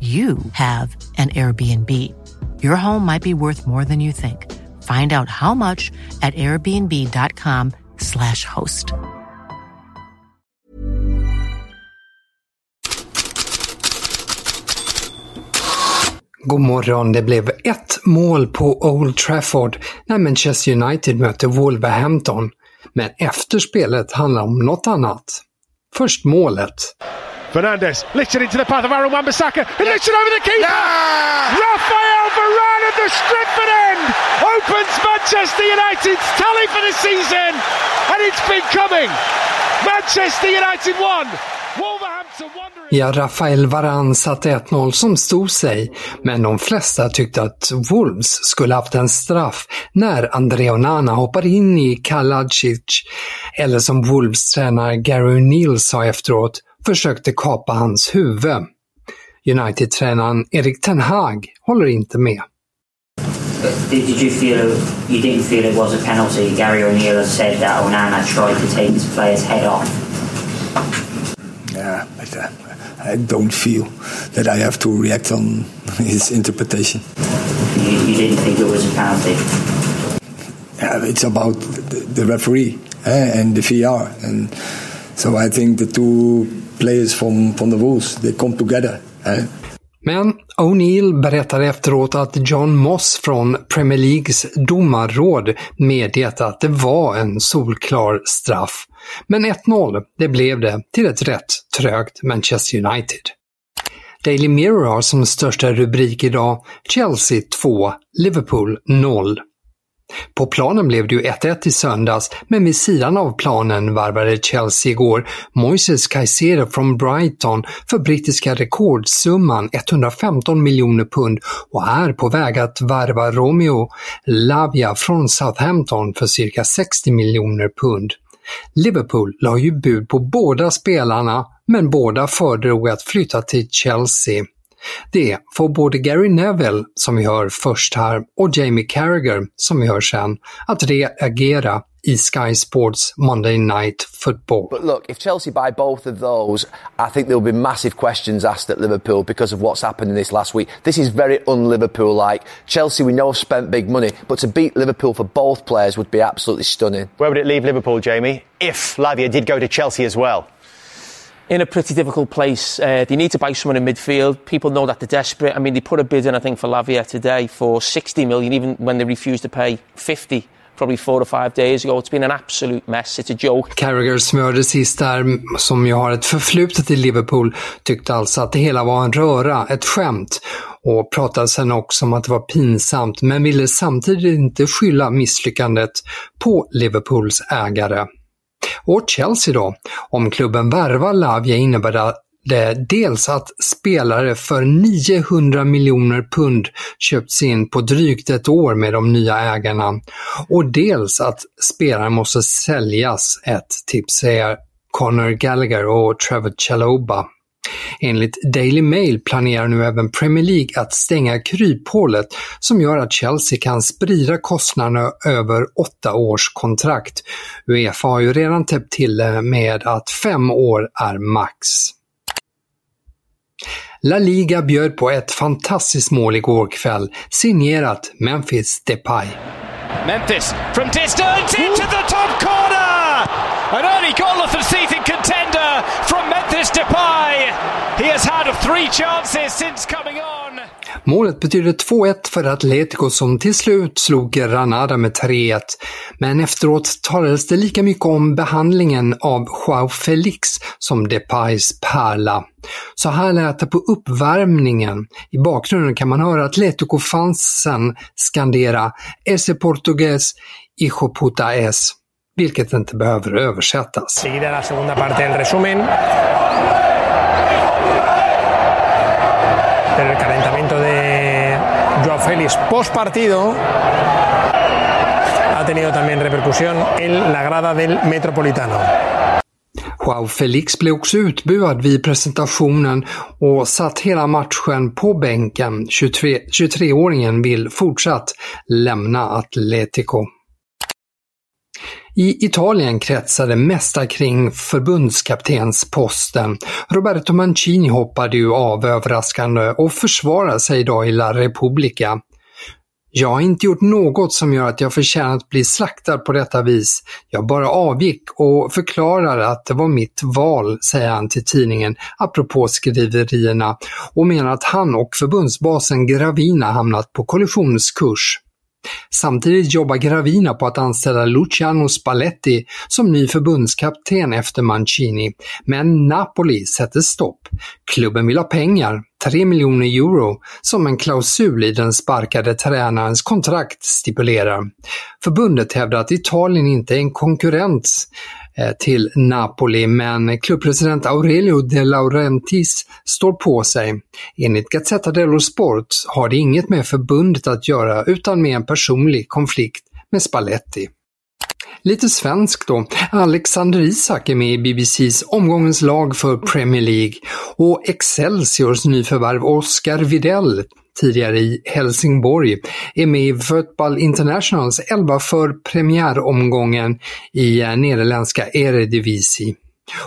you have an Airbnb. Your home might be worth more than you think. Find out how much at airbnb.com slash host. God morgon, det blev ett mål på Old Trafford när Manchester United mötte Wolverhampton. Men efterspelet handlar om något annat. Först målet. Fernandez lifts it into the path of Aaron Wan-Bissaka. He lifts it over the keeper. Yeah! Rafael Varane at the Stretford end opens Manchester United's tally for the season, and it's been coming. Manchester United won. Ja, Rafael Varane satte 1-0 som stod sig, men de flesta tyckte att Wolves skulle haft en straff när Andrea Onana hoppar in i Kaladzic, eller som Wolves tränare Gary O'Neill sa efteråt, försökte kapa hans huvud. United-tränaren Erik Ten Hag håller inte med. Did you feel you didn't feel it was a penalty? Gary O'Neill has said that Onana tried to take his player's head off. Yeah, but uh, I don't feel that I have to react on his interpretation. You, you didn't think it was a penalty. Yeah, it's about the, the referee eh, and the VR, and so I think the two players from, from the Wolves, they come together. Eh? Men O'Neill berättar efteråt att John Moss från Premier Leagues domarråd medgett att det var en solklar straff. Men 1-0, det blev det till ett rätt trögt Manchester United. Daily Mirror har som största rubrik idag Chelsea 2, Liverpool 0. På planen blev det ju 1-1 i söndags, men vid sidan av planen varvade Chelsea igår Moises Caicedo från Brighton för brittiska rekordsumman 115 miljoner pund och är på väg att varva Romeo Lavia från Southampton för cirka 60 miljoner pund. Liverpool la ju bud på båda spelarna, men båda föredrog att flytta till Chelsea. Det får både Gary Neville, som vi hör först här, och Jamie Carragher, som vi hör sen, att reagera i Sky Sports Monday Night Football. But look, if Chelsea buy both of those, I think there'll be massive questions asked at Liverpool because of what's happened in this last week. This is very un-Liverpool-like. Chelsea, we know, have spent big money, but to beat Liverpool for both players would be absolutely stunning. Where would it leave Liverpool, Jamie, if Lavia did go to Chelsea as well? In a pretty difficult place. Uh, they need to buy someone in midfield. People know that they're desperate. I mean, they put a bid in, I think, for Lavia today for 60 million, even when they refused to pay 50 probably four or five days ago. It's been an absolute mess. It's a joke. Carragher smörde sist där, som ju har ett förflutet i Liverpool, tyckte alltså att det hela var en röra, ett skämt och pratade sen också om att det var pinsamt men ville samtidigt inte skylla misslyckandet på Liverpools ägare. Och Chelsea då? Om klubben värvar Lavia innebär det dels att spelare för 900 miljoner pund köpts in på drygt ett år med de nya ägarna och dels att spelare måste säljas, ett tips säger Conor Gallagher och Trevor Chaloba. Enligt Daily Mail planerar nu även Premier League att stänga kryphålet som gör att Chelsea kan sprida kostnaderna över åtta års kontrakt. Uefa har ju redan täppt till med att fem år är max. La Liga bjöd på ett fantastiskt mål igår kväll, signerat Memphis Depay. Memphis from distance into the top corner! An early goal of the season contender from Memphis Depay. He has had three chances since coming on. Målet betyder 2-1 för Atletico som till slut slog Granada med 3-1. Men efteråt talades det lika mycket om behandlingen av Joao Felix som Depays pärla. Så här lät det på uppvärmningen. I bakgrunden kan man höra Atletico-fansen skandera Ese Portugues Hijo puta es vilket inte behöver översättas. Pero el Félix post partido ha tenido también repercusión en la grada del Metropolitano. Joao Felix blev också utbuad vid presentationen och satt hela matchen på bänken. 23, 23-åringen vill fortsatt lämna Atletico. I Italien kretsade mesta kring förbundskaptensposten. Roberto Mancini hoppade ju av överraskande och försvarar sig idag i La Repubblica. Jag har inte gjort något som gör att jag förtjänar att bli slaktad på detta vis. Jag bara avgick och förklarar att det var mitt val, säger han till tidningen apropå skriverierna och menar att han och förbundsbasen Gravina hamnat på kollisionskurs. Samtidigt jobbar Gravina på att anställa Luciano Spalletti som ny förbundskapten efter Mancini, men Napoli sätter stopp. Klubben vill ha pengar, 3 miljoner euro, som en klausul i den sparkade tränarens kontrakt stipulerar. Förbundet hävdar att Italien inte är en konkurrent Eh, till Napoli, men klubbpresident Aurelio De Laurentiis står på sig. Enligt Gazzetta dello Sport har det inget med förbundet att göra utan med en personlig konflikt med Spalletti. Lite svensk då. Alexander Isak är med i BBCs omgångens lag för Premier League och Excelsiors nyförvärv Oscar Videll tidigare i Helsingborg, är med i Football Internationals 11 för premiäromgången i eh, nederländska Eredivisie.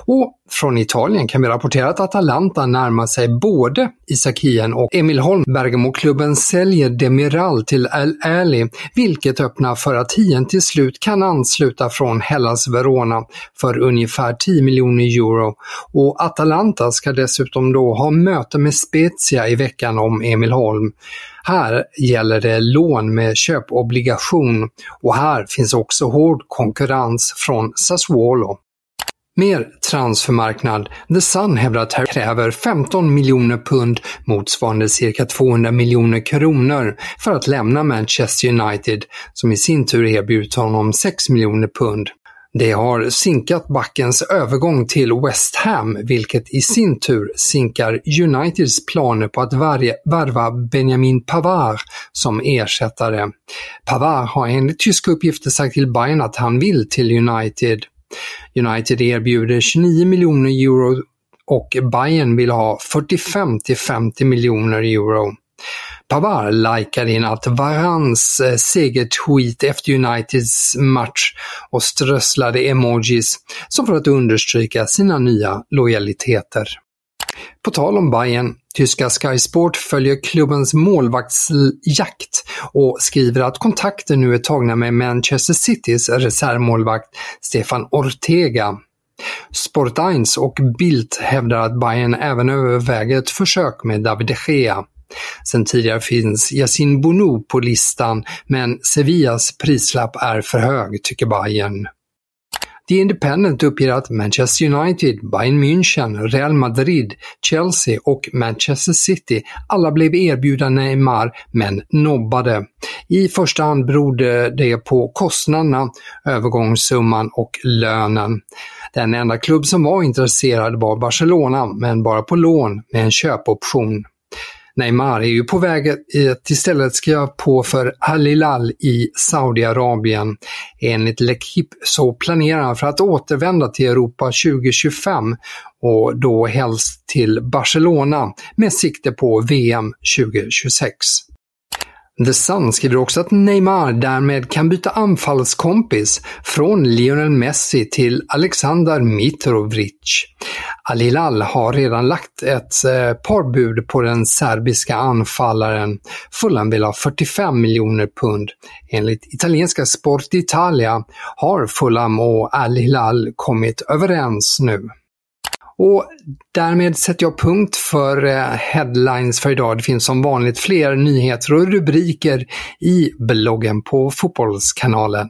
Och från Italien kan vi rapportera att Atalanta närmar sig både Isak Hien och Emil Holm. Bergamo-klubben säljer Demiral till Al Ali, vilket öppnar för att Hien till slut kan ansluta från Hellas Verona för ungefär 10 miljoner euro. Och Atalanta ska dessutom då ha möte med Spezia i veckan om Emil Holm. Här gäller det lån med köpobligation och här finns också hård konkurrens från Sassuolo. Mer transfermarknad. The Sun hävdar att Harry kräver 15 miljoner pund motsvarande cirka 200 miljoner kronor för att lämna Manchester United som i sin tur erbjudit honom 6 miljoner pund. Det har sinkat backens övergång till West Ham, vilket i sin tur sinkar Uniteds planer på att värva Benjamin Pavard som ersättare. Pavard har enligt tyska uppgifter sagt till Bayern att han vill till United. United erbjuder 29 miljoner euro och Bayern vill ha 45 till 50 miljoner euro. Pavard likade in att Varans eh, segertweet efter Uniteds match och strösslade emojis som för att understryka sina nya lojaliteter. På tal om Bayern, tyska Sky Sport följer klubbens målvaktsjakt och skriver att kontakter nu är tagna med Manchester Citys reservmålvakt Stefan Ortega. Sport 1 och Bildt hävdar att Bayern även överväger ett försök med David de Gea. Sen tidigare finns Yasin Bono på listan, men Sevillas prislapp är för hög, tycker Bayern. The Independent uppger att Manchester United, Bayern München, Real Madrid, Chelsea och Manchester City alla blev erbjudna Neymar men nobbade. I första hand berodde det på kostnaderna, övergångssumman och lönen. Den enda klubb som var intresserad var Barcelona, men bara på lån med en köpoption. Neymar är ju på väg att istället skriva på för Al Hilal i Saudiarabien. Enligt L'Equipe så planerar han för att återvända till Europa 2025 och då helst till Barcelona med sikte på VM 2026. The Sun skriver också att Neymar därmed kan byta anfallskompis från Lionel Messi till Alexander Mitrovic. Al Hilal har redan lagt ett eh, par bud på den serbiska anfallaren. Fulham vill ha 45 miljoner pund. Enligt italienska Sport Italia har Fulham och Al Hilal kommit överens nu. Och därmed sätter jag punkt för eh, headlines för idag. Det finns som vanligt fler nyheter och rubriker i bloggen på Fotbollskanalen.